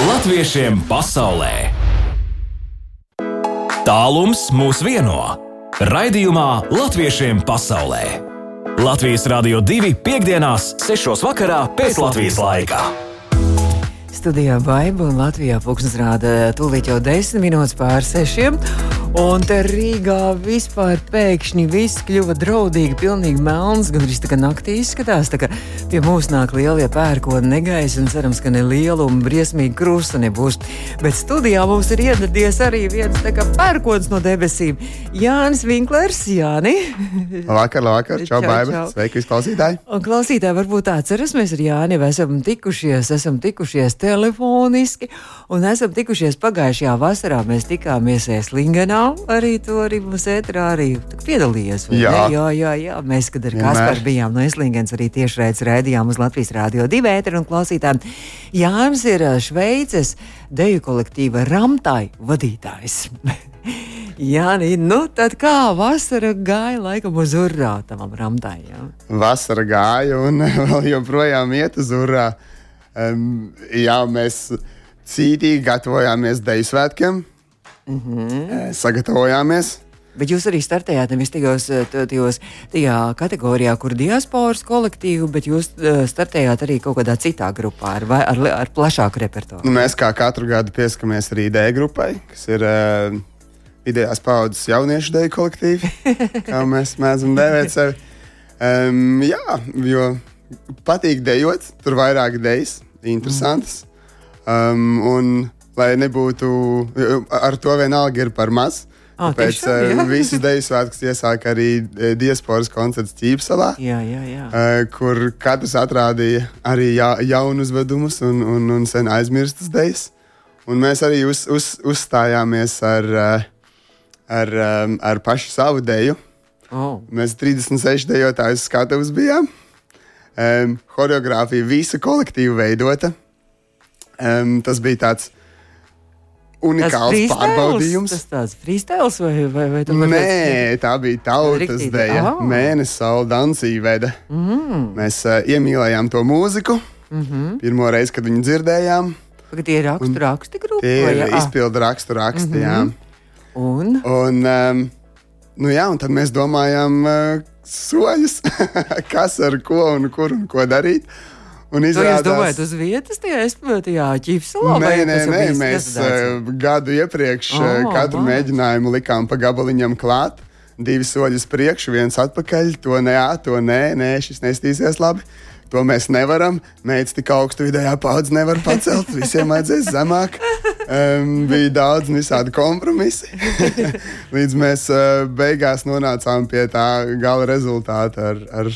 Latviešiem pasaulē Tālums mūs vieno Raidījumā Latviešiem pasaulē Latvijas Rādio 2 piekdienās, 6. vakarā pēc Latvijas laika. Studijā Baiba un Latvijā pūkstens rāda tūlīt jau desmit minūtes pār sešiem. Un te Rīgā vispār pēkšņi viss kļuva draudīgi, pilnīgi melns, gan arī tā kā naktī izskatās. Tā kā pie mums nāk lielie pērkoni negaisa un cerams, ka ne liela un briesmīga krusta nebūs. Bet studijā mums ir ieradies arī viens tā kā pērkons no debesīm. Jānis Vinklers, Jāni. Labvakar, labvakar, čau, Čau, čau. Sveiki, klausītāji. Un klausītāji varbūt atceras, mēs ar Jāni jau esam tikušies, esam tikušies telefoniski un esam tikušies pagājušajā vasarā. Mēs tikāmies Eslingenā, arī to arī mums ētrā arī piedalījies. Jā. ne? jā, jā, jā. Mēs, kad ar. Kasparu bijām no Eslingens, arī tieši redzējām raidījām uz Latvijas Rādio 2 ēteru un klausītājiem. Jānis ir Šveices deju kolektīva Ramtai vadītājs. Jā, nu tad kā vasara gāja laikam uz urā tavam Ramtai? Jā? Vasara gāja un vēl joprojām iet uz urā. Um, jā, mēs cītīgi gatavojāmies Deju svētkiem. Mm -hmm. Sagatavojāmies. Bet jūs arī startējāt nevis tajos, eh, tajos, tajā kategorijā, kur diasporas kolektīvu, bet jūs eh, startējāt arī kaut kādā citā grupā ar, ar, ar plašāku repertuāru. Nu, mēs kā katru gadu pieskamies arī D grupai, kas ir uh, vidējās paudzes jauniešu deju kolektīvi, kā mēs mēdzam dēvēt sevi. Um, jā, jo patīk dejot, tur vairāk dejas, interesantas. Um, un lai nebūtu, jo ar to vienalga ir par maz. Tāpēc tiešām, uh, visas deju svētkus iesāk arī eh, diasporas koncerts Ķīpsalā. Jā, jā, jā. Uh, kur katrs atrādīja arī ja, jaunus vedumus un, un, un sen aizmirstas idejas. Un mēs arī uz, uz, uzstājāmies ar, ar, ar pašu savu deju. Oh. Mēs 36 dejotājus skatuves bijām. Um, Choreogrāfija visa kolektīva veidota. Um, tas bija tāds unikāls freestyles? pārbaudījums. Tas tāds freestyles vai, vai, vai vari- Nē, tā bija tautas deja. Ah. Mēnesis saule dansīja veda. Mm. Mēs uh, iemīlējām to mūziku. Mm -hmm. Pirmo reizi, kad viņu dzirdējām, Ka tie ir rakstu, rakstu grupa. tie ir jā? Ah, izpildu rakstu raksti. Mm -hmm. Un? Un, um, nu jā, un tad mēs domājām, uh, soļus, kas ar ko un kur un ko darīt. Un To jūs izrādās- domājat uz vietas, tajā espētajā ķipselā? Nē, nē, nē, mēs uh, gadu iepriekš Oh, katru nice. mēģinājumu likām pa gabaliņam klāt. Divi soļi uz priekšu, viens atpakaļ. To nē, to nē, nē, šis nestīsies labi. To mēs nevaram. Mēģinājums tik augstu vidējā paudze nevar pacelt. Visiem vajadzēs zemāk. Um, bija daudz visādi kompromisi. Līdz mēs uh, beigās nonācām pie tā gala rezultāta ar, ar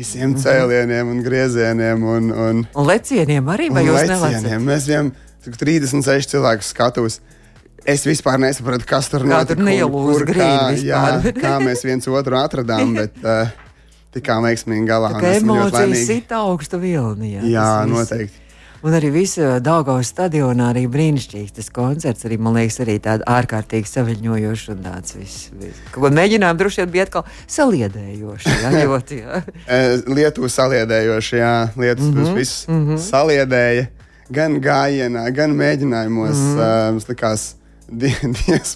visiem cēlieniem un griezieniem. Un, un, Un lecieniem arī, vai jūs lecieniem. nelaicat? Mēs cik 36 cilvēku skatos. Es vispār nesapratu, kas tur notika. tur grīda kā, jā, kā mēs viens otru atradām, bet uh, tikām veiksmīgi galā. Tā kā emocijas laimīgi. sit augstu vilni. Jā, noteikti. Un arī visa Dāngavas stadionā arī brīnišķīgs tas koncerts. Arī, man liekas, arī tāds ārkārtīgi saviņojošs un tāds viss. viss. Ko mēģinājām droši vien bija atkal saliedējoši. Jā, ļoti. Jā. Eh, Lietuva saliedējoša, jā, lietas mm -hmm, viss mm -hmm. saliedēja. Gan gājienā, gan mēģinājumos. Mm -hmm. uh, mums likās, di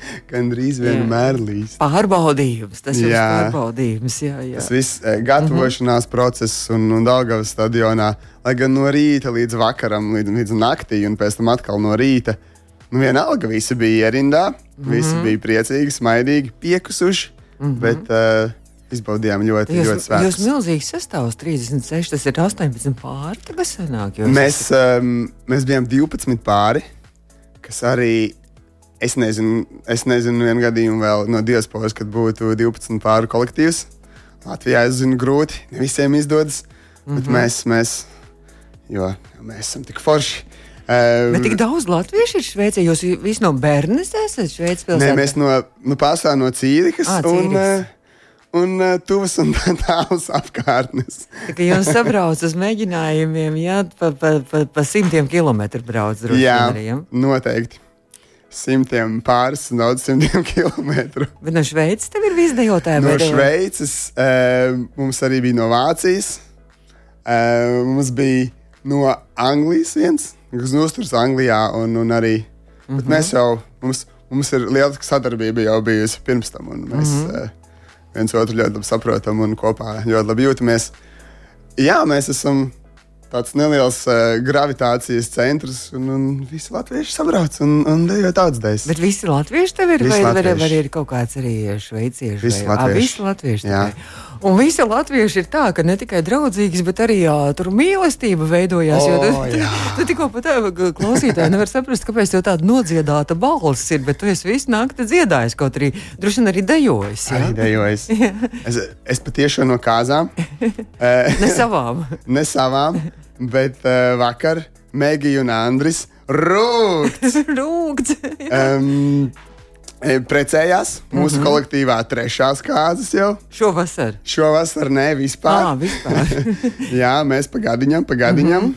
diasporai gandrīz vienmēr līdz. Pārbaudījums, tas ir pārbaudījums. Jā, jā. Tas viss eh, gatavošanās mm -hmm. process un, un Dāngavas stadionā, lai gan no rīta līdz vakaram, līdz, līdz naktī, un pēc tam atkal no rīta. Nu, vienalga, visi bija ierindā, mm -hmm. visi bija priecīgi, smaidīgi, piekusuši, mm -hmm. bet uh, izbaudījām ļoti, Jūs, ļoti jūs svētkus. milzīgs sastāvs, 36, tas ir 18 pāri. Sanāk, jūs Mēs, um, mēs bijām 12 pāri, kas arī. Es nezinu, es nezinu vienu gadījumu vēl no diasporas, kad būtu 12 pāri kolektīvs. Latvijā es zinu, grūti, ne visiem izdodas. Mm -hmm. Bet mēs, mēs, jo mēs esam tik forši. Um, Bet tik daudz latviešu ir Šveicē. Jūs visi no bērnes esat Šveicē Nē, pilsētā. mēs no, nu, pārstāvam no Cīrikas Ā, un, uh, un uh, tuvas un tālas apkārtnes. Tā kā jums sabrauc uz mēģinājumiem, jā, pa, pa, pa, pa simtiem kilometru brauc droši Jā, vien. Ja? noteikti. Simtiem pāris, daudz simtiem kilometru. Bet no Šveices tev ir visdejotāji. No Šveices, uh, mums arī bija no Vācijas, uh, mums bija no Anglijas viens kas uzturas Anglijā. Un, un arī, mm -hmm. Mēs jau, mums, mums ir liela sadarbība jau bijusi pirms tam, un mēs mm -hmm. viens otru ļoti labi saprotam un kopā ļoti labi jūtamies. Jā, mēs esam tāds neliels uh, gravitācijas centrs, un, un visi latvieši sabrauc un, un dejo tādas dēļas. Bet visi latvieši tev ir, visi vai, vai, vai ir kaut kāds arī šveicieši? Visi vai, latvieši. À, visi latvieši tikai. Un visi latvieši ir tā, ka ne tikai draudzīgs, bet arī jā, tur mīlestība veidojās. O, jo tu, tu, tu tikko pat tā klausītāji nevar saprast, kāpēc tev tāda nodziedāta balss ir, bet tu esi visu nakti dziedājis, kaut arī droši vien arī dejojis. jā? Arī dejojis. es, es patiešām no kāzām. Eh, Ne savām. ne savām, bet uh, vakar Megija un Andris rūkts. Rūkts. Um, precējās mūsu mm -hmm. kolektīvā trešās kārtas jau. Šovasar. Šovasar ne vispār. Ā, vispār. jā, mēs pagadiņam, pagadiņam. Mm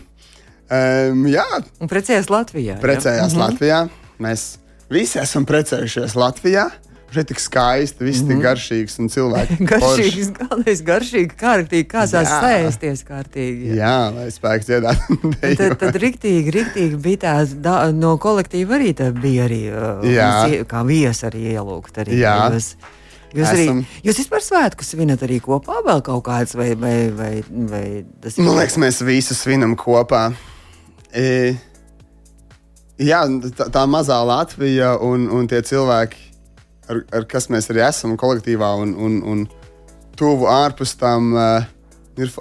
-hmm. um, jā, Un precējies Latvijā. jā? precējās mm -hmm. Latvijā. Mēs visi esam precējušies Latvijā. Šeit tik skaisti, viss tik garšīgs un cilvēki. forši. Garšīgs, galvenais garšīgi, kārtīgi, kā tās Jā. sēsties kārtīgi. Jā, lai spēks dziedāt. Tad, tad riktīgi, riktīgi bija tās da, no kolektīva arī tā bija arī uh, Jā. kā viesi arī ielūgt. Arī, Jā. Jūs, jūs, arī, Esam. jūs vispār svētkus svinat arī kopā vēl kaut kāds vai, vai, vai, vai tas ir? Man liekas, mēs visi svinam kopā. E, jā, tā, tā mazā Latvija un, un tie cilvēki, ar, ar kas mēs arī esam kolektīvā un, un, un tuvu ārpus tam, uh, ir.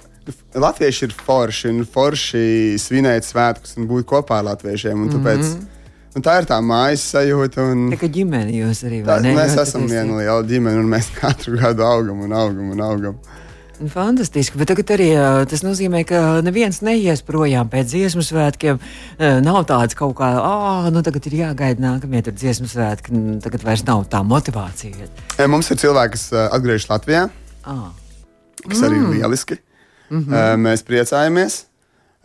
Latvieši ir forši un forši svinēt svētkus un būt kopā ar latviešiem. un Tāpēc, mm -hmm. un tā ir tā mājas sajūta. Un, Tā kā ģimene jūs arī ne? mēs esam viena liela ģimene un mēs katru gadu augam un augam un augam. Fantastiski, bet tagad arī tas nozīmē, ka neviens neies projām pēc dziesmu svētkiem. Nav tāds kaut kā, ah, nu tagad ir jāgaida nākamie dziesmu svētki, nu, tagad vairs nav tā motivācija. Mums ir cilvēki, kas atgriežas Latvijā. Ah. kas mm. arī ir lieliski. Mm -hmm. mēs priecājamies.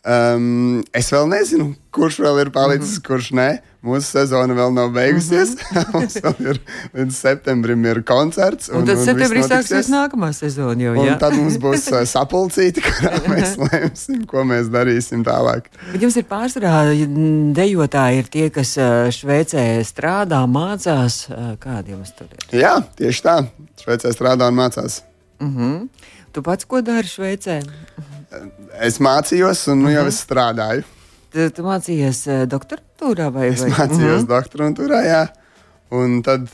Um, es vēl nezinu, kurš vēl ir palicis, mm -hmm. kurš nē. Mūsu sezona vēl nav beigusies. Mm -hmm. Mums vēl ir līdz septembrim ir koncerts. Un, un tad viss septembrī sāksies nākamā sezona jau. Un jā? tad mums būs uh, sapulcīti, kurā mēs lemsim, ko mēs darīsim tālāk. Bet jums ir pārsvarā mm, dejotāji, ir tie, kas ā, Šveicē strādā, mācās. Ā, Kādi jums tur ir? Jā, tieši tā. Šveicē strādā un mācās. Uh -huh. Tu pats ko dari Šveicē? Es mācījos, un nu, jau es strādāju. Tu, tu mācījies ā, doktorantūrā vai? Es vai? mācījos -huh. doktorantūrā, jā. Un tad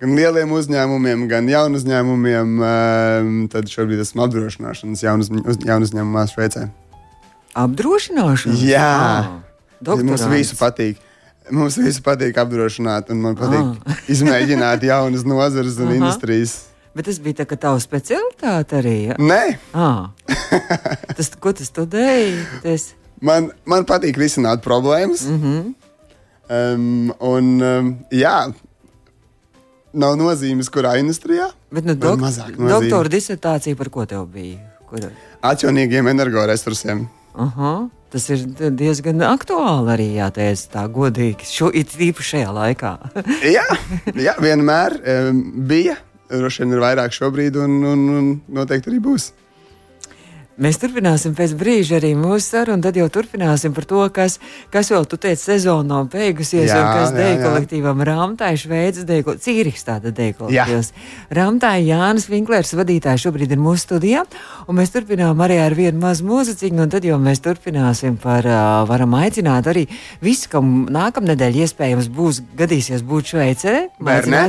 gan lieliem uzņēmumiem, gan jaunu uzņēmumiem, um, tad šobrīd esmu apdrošināšanas jaunu, uz- jaunu uzņēmumā Šveicē. Apdrošināšana? Jā. Ah, Mums visu patīk. Mums visu patīk apdrošināt, un man patīk Ah. izmēģināt jaunas nozares un industrijas. Bet tas bija tā, ka tava specialitāte arī. Ja? Nē, Ah. Tas, ko tu studēji? Tas, man, man patīk risināt problēmas. Mm. -hmm. um, un, um, jā, nav nozīmes, kurā industrijā. bet nu, dok doktora disertācija par ko tev bija? Kur? Atjaunīgiem energoresursiem. Aha, tas ir diezgan aktuāli arī, jāteic tā godīgi, šo, it īpaši šajā laikā. jā, jā, vienmēr um, bija. Droši vien ir vairāk šobrīd, un, un, un noteikti arī būs. Mēs turpināsim pēc brīža arī mūsu sarunu, tad jau turpināsim par to, kas, kas vēl, tu teici, sezona nav beigusies, Jā, un kas deju kolektīvam Rāmtai, Šveices deju, Cīriks tāda deju kolektīvs. Rāmtai Jānis Vinklers vadītājs šobrīd ir mūsu studijā, un mēs turpinām arī ar vienu mazu mūziķiņu, un tad jau mēs turpināsim par, uh, varam aicināt arī visu, kam nākamnedēļ iespējams būs, gadīsies būt Šveicē. Bernē?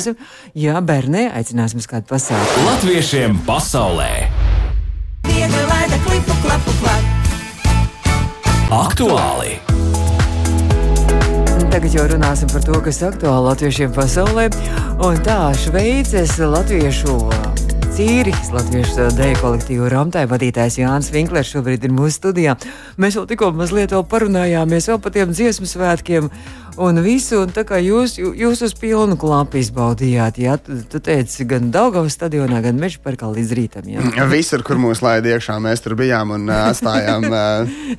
Jā, Bernē, aicināsim uz kādu pasākumu. Latviešiem pasaulē laida klipu, klapu, klapu. aktuāli! Tagad jau runāsim par to, kas aktuāli latviešiem pasaulē. Un tā Šveices latviešu Cīrihas latviešu deju kolektīvu Ramtai vadītājs Jānis Vinklers šobrīd ir mūsu studijā. Mēs vēl tikko mazliet vēl parunājāmies vēl par tiem dziesmu svētkiem un visu. Un tā kā jūs, jū- jūs uz pilnu klapu izbaudījāt, jā, tu, tu teici gan Daugavas stadionā, gan Meža parkā līdz rītam. Jā. Visur, kur mūs laida iekšā, mēs tur bijām un atstājām,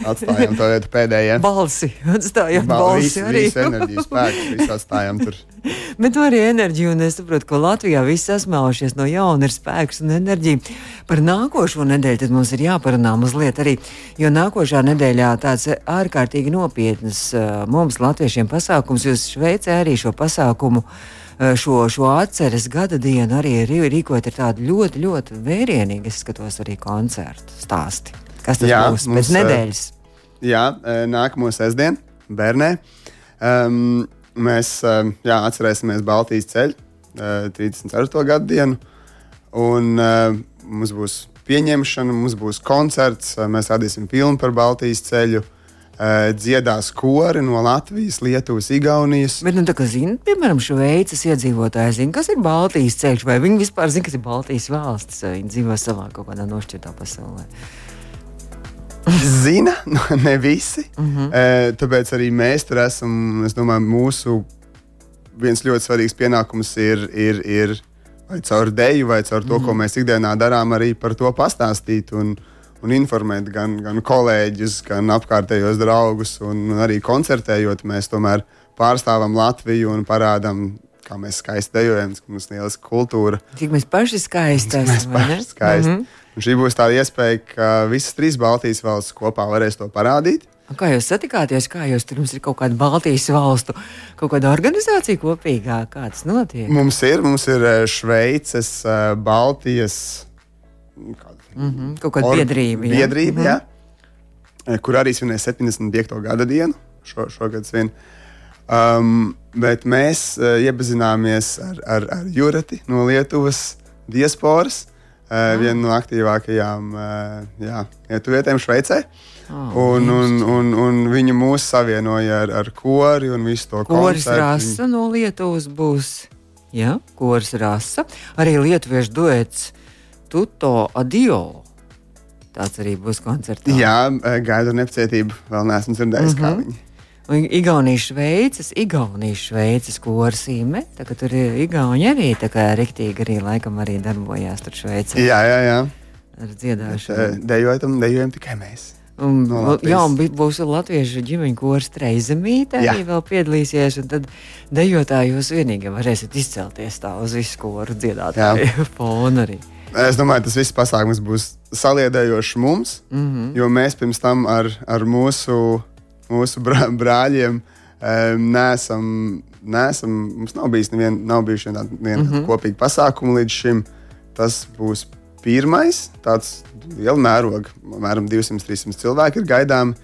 atstājām to vietu pēdējiem. Balsi, atstājāt Ba- balsi visu- arī. Visu enerģiju spēku, visu atstājām tur. Bet nu arī enerģija, un es saprotu, ka Latvijā viss sasmēlušies no jauna, ir spēks un enerģiju. Par nākošo nedēļu tad mums ir jāparunā mazliet arī, jo nākošā nedēļā tāds ārkārtīgi nopietnas mums latviešiem pasākums, jūs Šveicē arī šo pasākumu. uh, Šo, šo atceres gada dienu arī rī- rīkot ir tādu ļoti, ļoti vērienīgu, es skatos arī koncertu stāsti. Kas tas Jā, būs mums, pēc uh, nedēļas? Jā, e, nākamo sestdienu, Bernē. Um, mēs um, jā, atcerēsimies Baltijas ceļu, uh, 34. gadu dienu. Un, mums būs pieņemšana, mums būs koncerts, mēs rādīsim filmu par Baltijas ceļu. Uh, dziedās kori no Latvijas, Lietuvas, Igaunijas. Bet, nu, tā kā zina, piemēram, Šveices iedzīvotāji zina, kas ir Baltijas ceļš, vai viņi vispār zina, kas ir Baltijas valsts, vai viņi dzīvo savā kaut kādā nošķirtā pasaulē. Zina, nu, ne visi. Uh -huh. e, tāpēc arī mēs tur esam. Es domāju, mūsu viens ļoti svarīgs pienākums ir, ir, ir vai caur dēļu, vai caur to, mm. ko mēs ikdienā darām, arī par to pastāstīt. Un, Un informēt gan, gan kolēģus, gan apkārtējos draugus, un arī koncertējot, mēs tomēr pārstāvam Latviju un parādām, kā mēs skaisti dejojam, ka mums ir lieliska kultūra. Cik mēs paši skaisti Mēs esam, ne? paši skaisti. Mm. -hmm. Un šī būs tā iespēja, ka visas trīs Baltijas valstis kopā varēs to parādīt. Kā jūs satikāties, kā jūs tur ir kaut kāda Baltijas valstu, kaut kāda organizācija kopīgā, kā tas notiek? Mums ir, mums ir eh, Šveices, eh, Baltijas Mm -hmm, kaut kāda biedrība. jā. biedrība jā, Eh, kur arī svinēs 75. gada dienu šo, šogad. Svin. Um, bet mēs uh, iepazināmies ar, ar, ar Jurati no Lietuvas diasporas, uh, viena no aktīvākajām uh, jā, lietuvietēm Šveicē. Oh, Un, un, un, un viņi mūs savienoja ar, ar kori un visu to Koris koncertu. rasa no Lietuvas būs. Jā, koris rasa. Arī lietuviešu duets Tuto Adio. Tāds arī būs koncertā. Jā, eh, gaidu ar nepacietību. Vēl neesmu dzirdējis, mm -hmm. kā Mhm. viņi. Un Igaunijas Šveices, Igaunijas Šveices korsīme. Tur ir Igauni arī, tā kā riktīgi arī laikam arī darbojās tur Šveicē Jā, jā, jā. ar dziedāšanu. Eh, Dejojam, dejojam tikai mēs. Un, no Latvijas. jā, un būs latviešu ģimeņa koris Treizemīte, Jā. arī vēl piedalīsies. Tad dejotāji jūs vienīgi varēsiet izcelties tā uz visu koru dziedātāju fonu arī. Es domāju, tas viss pasākums būs saliedējošs mums, mm. -hmm. jo mēs pirms tam ar, ar mūsu, mūsu brā, brāļiem um, nesam, nesam, mums nav bijis nevien, nav bijuši tādi mm. -hmm. kopīgi pasākumi līdz šim. Tas būs pirmais tāds liels mērogs, apmēram 200-300 cilvēki ir gaidām.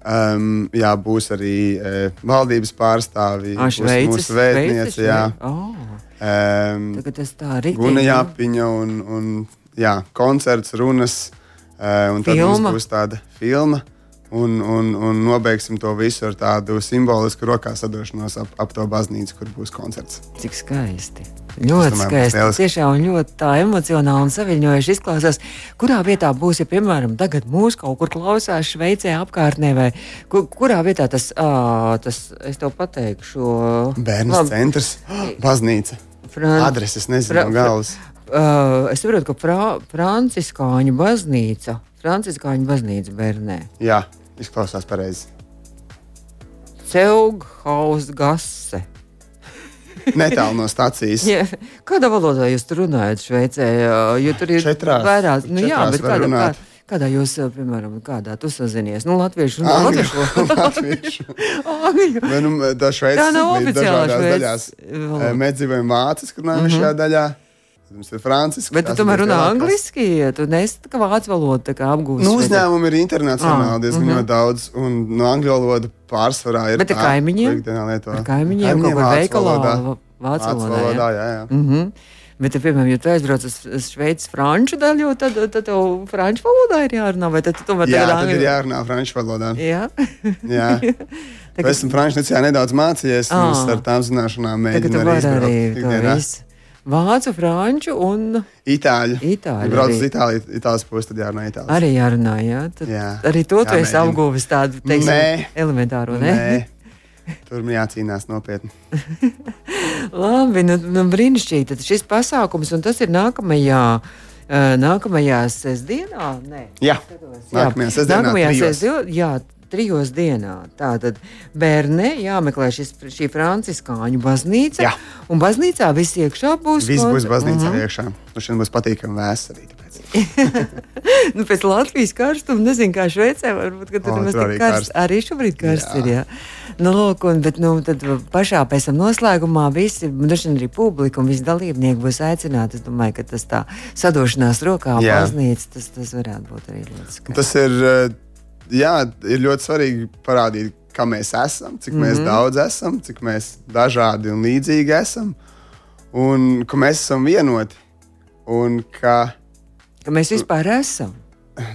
Um, jā, būs arī e, valdības pārstāvji, būs mūsu vēstniece. Oh, Um, tagad tas tā arī Guna Jāpiņa un, un jā, koncerts, runas. Uh, un tad Filma. mums būs tāda filma. Un, un, un nobeigsim to visu ar tādu simbolisku rokā sadošanos ap, ap to baznīcu, kur būs koncerts. Cik skaisti. Ļoti domāju, skaisti. Tiešām ļoti tā emocionāli un saviņojuši izklausās. Kurā vietā būs, ja, piemēram, tagad mūs kaut kur klausās Šveicē apkārtnē, vai kur, kurā vietā tas, ā, tas es tev pateikšu, Bērnu centrs, baznīca. Fran- Adreses nezinu, Fra- galvas. Uh, es saprotu, ka fra Franciskāņu baznīca, Franciskāņu baznīca Bernē, Jā, izklausās pareizi. Ceughaus Gasse. Netālu no stācijas. Ja, kādā valodā jūs tur runājat Šveicē? Jo tur ir Četrās. vairāk, nu jā, Četrās bet var kādā, kā, runāt. Kādā jūs, uh, piemēram, kādā tu sazinies? Nu, latviešu, nu, latviešu. Latviešu. Angļu. Vai nu, tā Šveice Tā nav oficiālā valoda. Eh, Mēs dzīvojam vāciski, runājam mm -hmm. šajā daļā. Tad Mums ir franciski. Bet tu tomēr runā angliski, ja tu nesi kā vācu valoda, tā kā apgūst. Nu, uzņēmumi ir internacionāli Ah, diezgan mhm. ļoti daudz, un no angļu valoda pārsvarā ir. Bet ar kaimiņiem? Ar kaimiņiem kaut kādā veikalā, vācu Vācu valodā. valodā, jā. jā, jā. Mm -hmm. Bet, ja, piemēram, ja tu aizbrauc uz, uz Šveices franču daļu, tad, tad tev franču valodā ir jārunā, vai tad tu tomēr Jā, tad ir angļu- jārunā franču valodā. Jā. Jā. Tagad- Esmu franču necijā nedaudz mācījies, un es Ah. ar tām zināšanām mēģinu izbraukt arī visu. Vācu, franču un Itāļu. Itāļu Ja brauc uz Itāliju, Itālijas pusi, tad jārunā Itālijas. arī jārunā. Jā. Tad Jā. Arī to tu esi apguvis tādu, teiksim, Nē. elementāro, ne? Nē, tur man jācīnās nopietni. Labi, nu, nu brīnišķīgi. Tad šis pasākums, un tas ir nākamajā, uh, nākamajā sestdienā. Nē. Jā, Skatos, jā. nākamajā sestdienā. Nākamajā sestdienā, jā, trijos dienā. Tātad bērnē jāmeklē šis, šī franciskāņu baznīca. Jā. Un baznīcā viss iekšā būs. Viss būs baznīcā Mhm. iekšā. Nu, šodien būs patīkami vēsts tāpēc. nu, pēc Latvijas karstuma, nezinu, kā Šveicē, varbūt ka tur nemaz tik karsts. Arī šobrīd karsts Jā. ir. Jā. Nu, lūk, un, bet, nu, tad pašā pēc tam noslēgumā visi, vien arī publika un visi dalībnieki būs aicināti. Es domāju, ka tas tā sadošanās rokā baznīca, tas, tas varētu būt arī ļoti skaisti. Tas ir, eh, jā, ir ļoti svarīgi parādīt, kā mēs esam, cik mm -hmm. mēs Mhm. daudz esam, cik mēs dažādi un līdzīgi esam, un ka mēs esam vienoti. Un ka, Ka mēs vispār esam.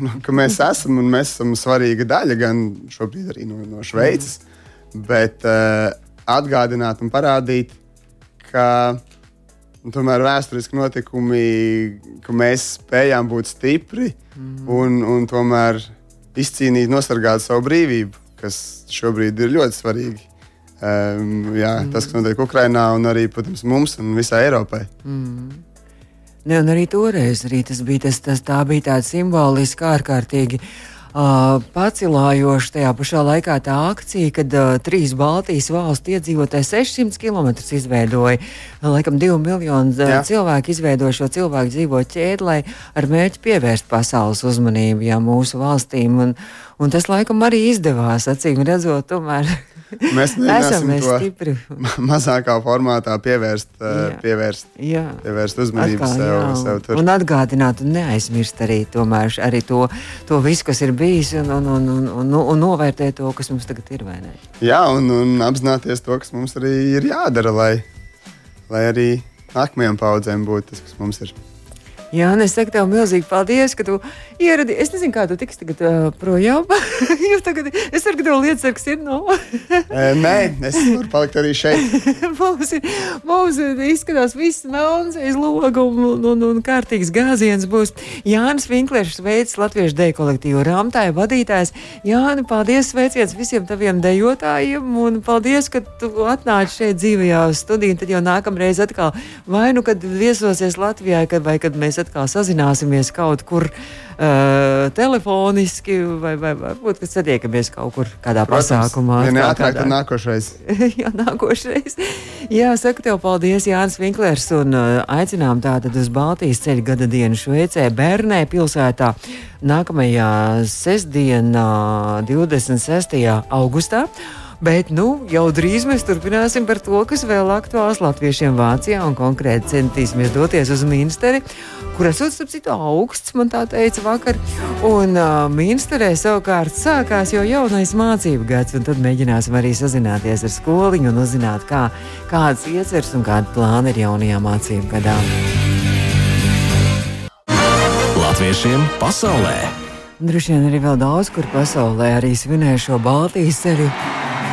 nu, mēs esam un mēs esam svarīga daļa, gan šobrīd arī no, no Šveices, bet uh, atgādināt un parādīt, ka nu, tomēr vēsturiski notikumi, ka mēs spējām būt stipri un, un tomēr izcīnīt, nosargāt savu brīvību, kas šobrīd ir ļoti svarīgi. Um, jā, tas, kas notiek Ukrajinā, un arī protams, mums un visai Eiropai. Ne, un arī toreiz arī tas bija, tas, tas, tā bija tāda simboliska, ārkārtīgi uh, pacilājoša tajā pašā laikā tā akcija, kad uh, trīs Baltijas valstu iedzīvotāji 600 km izveidoja, laikam, divu miljonu uh, cilvēku izveidoja šo cilvēku dzīvo ķēdi, lai ar mērķi pievērst pasaules uzmanību jā, mūsu valstīm. Un, un tas laikam arī izdevās, acīm redzot, tomēr Mēs esam mēģināsim mēs to stipri. ma- mazākā formātā pievērst, uh, Jā. pievērst, Jā. pievērst uzmanību Atkal, sev, jā, sev tur. Un atgādināt, un neaizmirst arī, tomēr, arī to, to visu, kas ir bijis, un, un, un, un, un, un novērtēt to, kas mums tagad ir. vai ne? Jā, un, un apzināties to, kas mums arī ir jādara, lai, lai arī nākamajām paudzēm būtu tas, kas mums ir. Jā, un es saku tev milzīgi paldies, ka tu ieradies. Es nezinu, kā tu tiksi tagad uh, projām. tagad es ceru, ka tev lietas sargs ir no. E, nē, es varu palikt arī šeit. mums, ir, mums ir izskatās viss melns aiz loga un, un, un, un kārtīgs gāziens būs. Jānis Vinklers, veids Latviešu deju kolektīvu rāmtāja vadītājs. Jāni, paldies, sveiciens visiem taviem dejotājiem un paldies, ka tu atnāci šeit dzīvajā studijā. Tad jau nākamreiz atkal vai nu, kad viesosies Latvijā, kad, vai kad mēs atkal sazināsimies kaut kur uh, telefoniski, vai, vai varbūt, satiekamies kaut kur kādā pasākumā. Ja neatrāk, kādā- nākošais. Jā, nākošais. Jā, saka tev paldies, Jānis Vinklers, un uh, aicinām tātad uz Baltijas ceļa gada dienu Šveicē, Bernē pilsētā nākamajā sestdienā, 26. augustā. Bet nu, jau drīz mēs turpināsim par to, kas vēl aktuāls latviešiem Vācijā, un konkrēti centīsimies doties uz Minsteri, kur esot starp citu augsts, man tā teica vakar. Un uh, Minsterē savukārt sākās jau jaunais mācību gads, un tad mēģināsim arī sazināties ar skoliņu un uzzināt, kā, kādas ieceres un kāda plāna ir jaunajā mācību gadā. Latviešiem pasaulē! Droši vien arī vēl daudz kur pasaulē arī svinēs šo Baltijas ceļu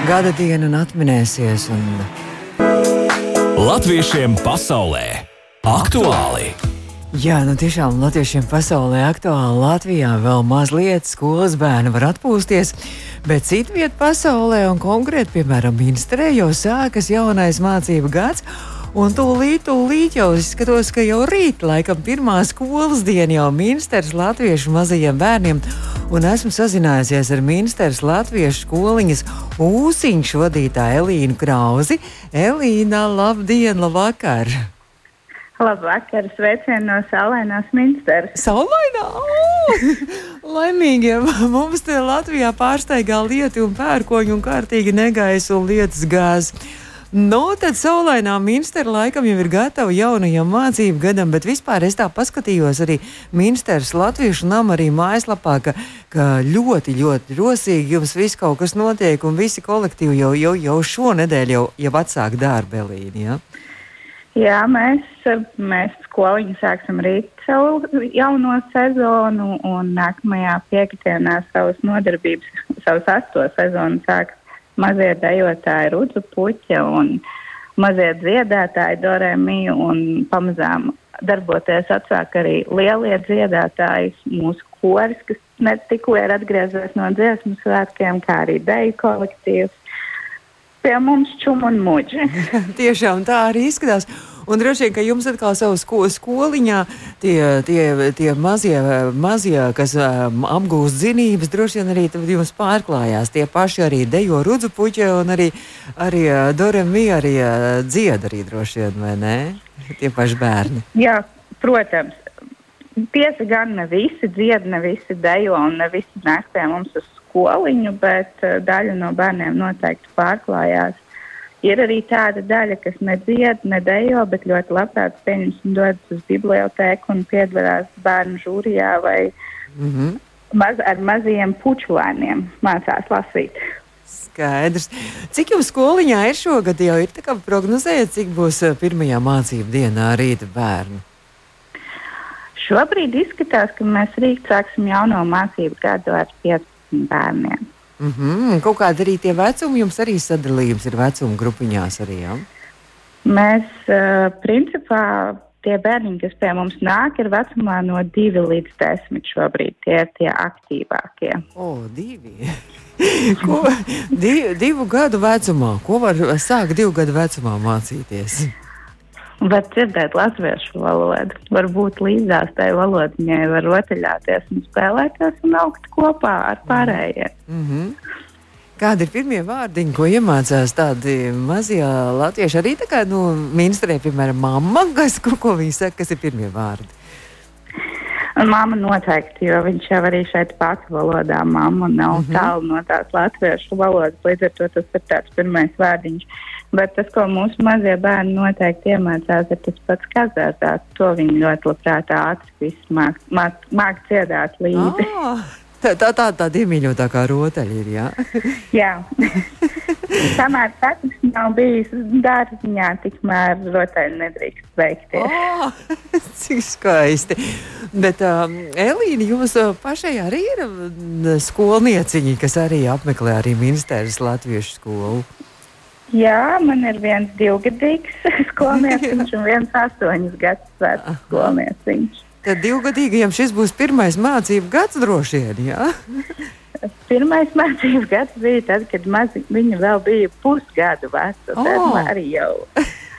gada dienu un atminēsies. Un Latviešiem pasaulē! Aktuāli! Jā, nu tiešām latviešiem pasaulē aktuāli. Latvijā vēl mazliet skolas bērni var atpūsties, bet citviet pasaulē, un konkrēti, piemēram, Minstrē, jau sākas jaunais mācību gads. Un tūlīt, tūlīt jau skatos, ka jau rīt, laikam, pirmā skolas diena jau Minstras latviešu mazajiem bērniem. Un esmu sazinājusies ar Minstras latviešu skoliņas ūsiņu vadītāju Elīnu Krauzi. Elīna, labdien, labvakar! Labvakar, sveicienu no Salainās Minsteras. Saulainā! Laimīgiem! Mums te Latvijā pārsteigā lieti un pērkoņi un kārtīgi negaisa un lietas gāzi. Nu, tad saulainā minstera laikam jau ir gatava jaunajam mācību gadam, bet vispār es tā paskatījos arī minsteras latviešu nama arī mājaslapā, ka, ka ļoti, ļoti rosīgi jums viss kaut kas notiek un visi kolektīvi jau, jau, jau šonedēļ jau, jau atsāk darbu, Elīna. Ja? Jā, mēs, mēs skoliņu sāksim rīt savu jauno sezonu un nākamajā piekdienā savas nodarbības, savas asto sezonu sāks mazie dejotāji Rudzu Puķa un mazie dziedātāji Dorēmiju un pamazām darboties atsāk arī lielie dziedātāji, mūsu koris, kas ne tikko ir atgriezies no dziesmu svētkiem, kā arī deju kolektīvs. Pie mums čum un muģi. Tiešām tā arī izskatās. Un droši vien, ka jums atkal savā sko skoliņā tie, tie, tie mazie, mazie, kas um, apgūst zinības, droši vien arī jums pārklājās. Tie paši arī dejo rudzu puķi un arī, arī uh, Doremi arī uh, dzied arī droši vien, vai ne? Tie paši bērni. Jā, protams. Tiesa gan ne visi dzied, ne visi dejo un ne visi nāk pie mums uz skoliņu, bet uh, daļa no bērniem noteikti pārklājās. Ir arī tāda daļa, kas nedzied, nedejo, bet ļoti labprāt pieņemsim dodas uz bibliotēku un piedalās bērnu žūrijā vai Mm -hmm. maz, ar maziem pučulēniem mācās lasīt. Skaidrs. Cik jums skoliņā ir šogad? Jau ir tā kā prognozējat, cik būs uh, pirmajā mācību dienā rīta bērni. Šobrīd izskatās, ka mēs rīt sāksim jauno mācību gadu ar 15 bērniem. Mm -hmm. Kaut kāda arī tie vecumi, jums arī sadalījums ir vecuma grupiņās arī. Ja? Mēs, uh, principā, tie bērni, kas pie mums nāk, ir vecumā no 2 līdz 10 šobrīd. Tie ir tie aktīvākie. O, divi. Ko, div, divu gadu vecumā. Ko var sākt divu gadu vecumā mācīties? Var dzirdēt latviešu valodu, var būt līdzās tai valodiņai, var rotaļāties un spēlēties un augt kopā ar pārējiem. Mm -hmm. Kādi ir pirmie vārdiņi, ko iemācās tādi mazie latvieši? Arī tā kā nu, ministrē, piemēram, mamma, kas, ko, ko viņi saka, kas ir pirmie vārdi? Un mamma noteikti, jo viņš jau arī šeit pats valodā mamma nav mm -hmm. tālu no tās latviešu valodas, līdz ar to tas ir tāds pirmais vārdiņš. Bet tas, ko mūsu mazie bērni noteikti iemācās, ir tas pats kazārdās. To viņi ļoti labprāt ātri māk, māk, māk dziedāt līdzi. Ah, tā tā tā tāda iemīļotākā rotaļa ir, jā. Jā. Kamēr katrs nav bijis dārziņā, tikmēr rotaļu nedrīkst veikties. Oh, cik skaisti. Bet, um, Elīna, jums uh, pašai arī ir mm, skolnieciņi, kas arī apmeklē arī ministērijas latviešu skolu. Jā, man ir viens divgadīgs skolnieciņš un viens astoņus gadus vecs skolnieciņš. Tad divgadīgajam šis būs pirmais mācību gads droši vien, jā? Pirmais mācību gads bija tad, kad mazi, viņa vēl bija pusgadu veca. Tad Oh. oh. arī jau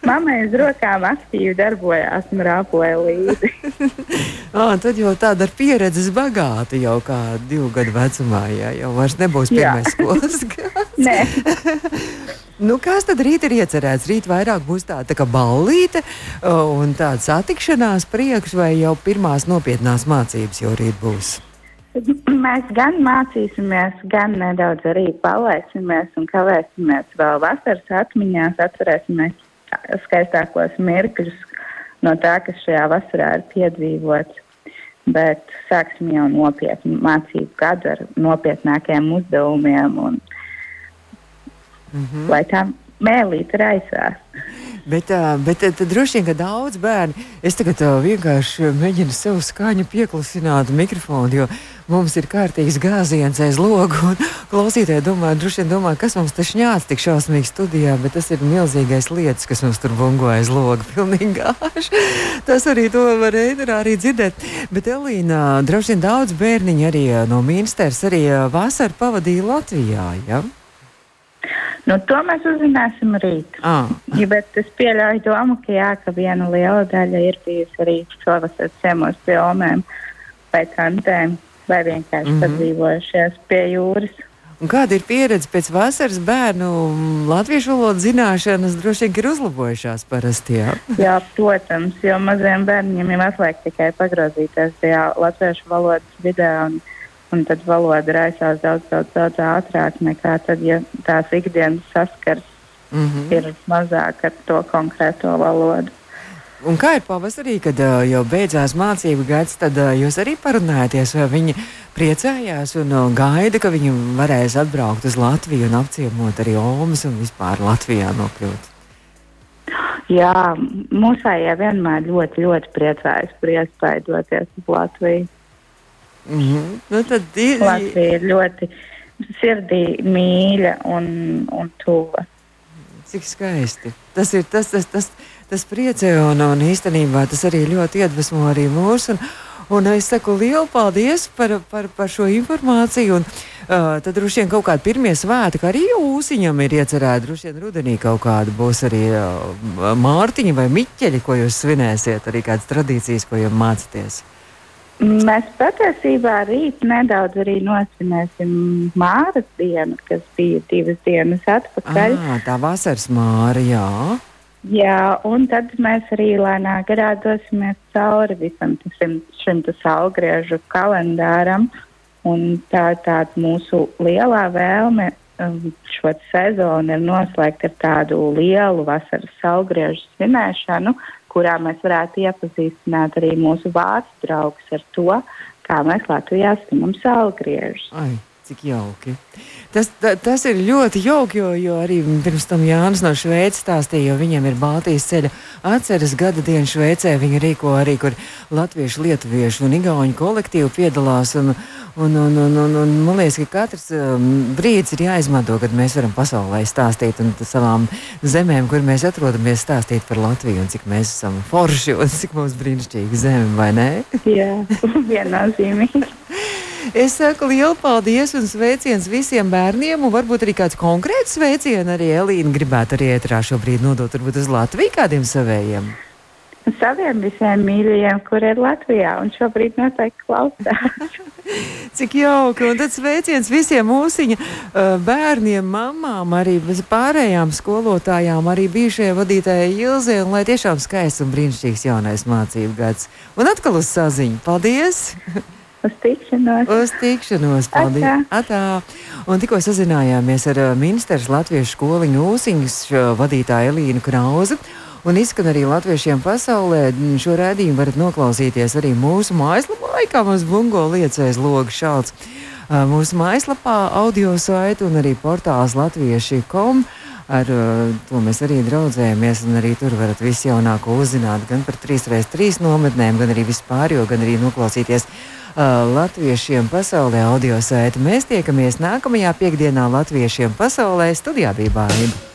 mammai uz rokām aktīvi darbojās un rāpoja līdzi. Ah, tad jau tāda ar pieredzes bagāta jau kā divu gadu vecumā, jā, jau vairs nebūs pirmais skolas gads. Nē, Nu, kas tad rīt ir iecerēts? Rīt vairāk būs tāda tā kā ballīte uh, un tāda satikšanās priekš vai jau pirmās nopietnās mācības jau rīt būs? mēs gan mācīsimies, gan nedaudz arī palaisimies un kavēsimies vēl vasaras atmiņās, atcerēsimies skaistākos mirkļus no tā, kas šajā vasarā ir piedzīvots. Bet sāksim jau nopietnu mācību gadu ar nopietnākiem uzdevumiem, un, mm -hmm. lai tā mēlīte raisās. Bet, bet tad, droši vien, ka daudz bērnu, es tagad vienkārši mēģinu sev skaņu pieklusināt mikrofonu, jo mums ir kārtīgs gāziens aiz logu. Klausītāji domā, droši vien domā, kas mums te šņāts tik šausmīgi studijā, bet tas ir milzīgais lietas, kas mums tur bungo aiz loga. Pilnīgi gāž. Tas arī to var ēterā arī dzirdēt. Bet Elīna, droši vien daudz bērniņu arī no Minsters arī vasaru pavadīja Latvijā, ja? Nu, to mēs uzzināsim rīt. Ah. Ja, bet es pieļauju domu, ka, jā, ka viena liela daļa ir bijusi arī šovasar ciemos pie omēm vai tantēm, vai vienkārši mm. -hmm. padzīvojušies pie jūras. Un kāda ir pieredze pēc vasaras bērnu mm, latviešu valodas zināšanas? Droši vien ir uzlabojušās parasti. Jā. Jā, protams, jo maziem bērniem ir atliek tikai pagrozīties tajā latviešu valodas vidē, un, un tad valoda raisās daudz, daudz, daudz ātrāk nekā tad, ja tās ikdienas saskars Mm -hmm. ir mazāk ar to konkrēto valodu. Un kā ir pavasarī, kad uh, jau beidzās mācību gads, tad uh, jūs arī parunājaties, vai viņi priecājās un uh, gaida, ka viņi varēs atbraukt uz Latviju un apciemot arī Omas un vispār Latvijā nokļūt. Jā, mūsējie vienmēr ļoti, ļoti priecājas par iespēju doties uz Latviju. Mm -hmm. nu, tad ir, Latvija ir ļoti sirdī mīļa un, un tuva. Cik skaisti. Tas ir tas, tas, tas, tas priecē, un, un īstenībā tas arī ļoti iedvesmo arī mūs. Un, un es saku lielu paldies par, par, par šo informāciju. Un, Uh, tad droši vien kaut kādi pirmie svētki arī ūsiņam ir iecerēti. Droši vien rudenī kaut kāda būs arī uh, mārtiņa vai miķeļi, ko jūs svinēsiet, arī kādas tradīcijas, ko jūs mācāties. Mēs patiesībā rīt nedaudz arī nosvinēsim māras dienu, kas bija divas dienas atpakaļ. Ah, tā vasaras māra, jā. Jā, un tad mēs arī lēnā garā dosimies cauri visam šim, šim saulgriežu kalendāram. Un tā ir tāda mūsu lielā vēlme um, šo sezonu ir noslēgt ar tādu lielu vasaras saulgriežu svinēšanu, kurā mēs varētu iepazīstināt arī mūsu vācu draugus ar to, kā mēs Latvijā svinam saulgriežus. Ai, cik jauki! Tas, ta, tas ir ļoti jauki, jo, jo arī pirms tam Jānis no Šveices stāstīja, jo viņiem ir Baltijas ceļa atceres gada diena Šveicē. Viņi rīko arī, kur latviešu, lietuviešu un igauņu kolektīvu piedalās. Un, un, un, un, un, un man liekas, ka katrs um, brīdis ir jāizmanto, kad mēs varam pasaulē stāstīt un savām zemēm, kur mēs atrodamies, stāstīt par Latviju un cik mēs esam forši un cik mums brīnišķīgi zeme, vai ne? Jā, viennozīmīgi. Es saku lielu paldies un sveiciens visiem bērniem, varbūt arī kāds konkrēts sveiciens arī Elīna gribētu arī ētrā šobrīd nodot varbūt uz Latviju kādiem savējiem. Saviem visiem mīļajiem, kur ir Latvijā, un šobrīd noteikti klausās. Cik jauki, un tad sveiciens visiem mūsiņa uh, bērniem, mamām, arī pārējām skolotājām, arī bijušajai vadītājai Ilzē, un lai tiešām skaists un brīnišķīgs jaunais mācību gads. Un atkal uz saziņu. Paldies! Uz tikšanos. Uz tikšanos. Paldies. Atā. Atā. Un tikko sazinājāmies ar ministrs Latviešu skoliņu ūsiņas vadītāju Elīnu Krauzu. Un izskan arī latviešiem pasaulē. Šo rādījumu varat noklausīties arī mūsu mājaslapā, kā mums bungo liecais logs šāds. Mūsu mājaslapā audio saiti un arī portāls latvieši.com. Ar to mēs arī draudzējamies, un arī tur varat visu jaunāko uzzināt gan par 3x3 nometnēm, gan arī vispār, gan arī noklausīties latviešiem pasaulē audio sēta. Mēs tiekamies nākamajā piekdienā latviešiem pasaulē studijā bija bāriņa.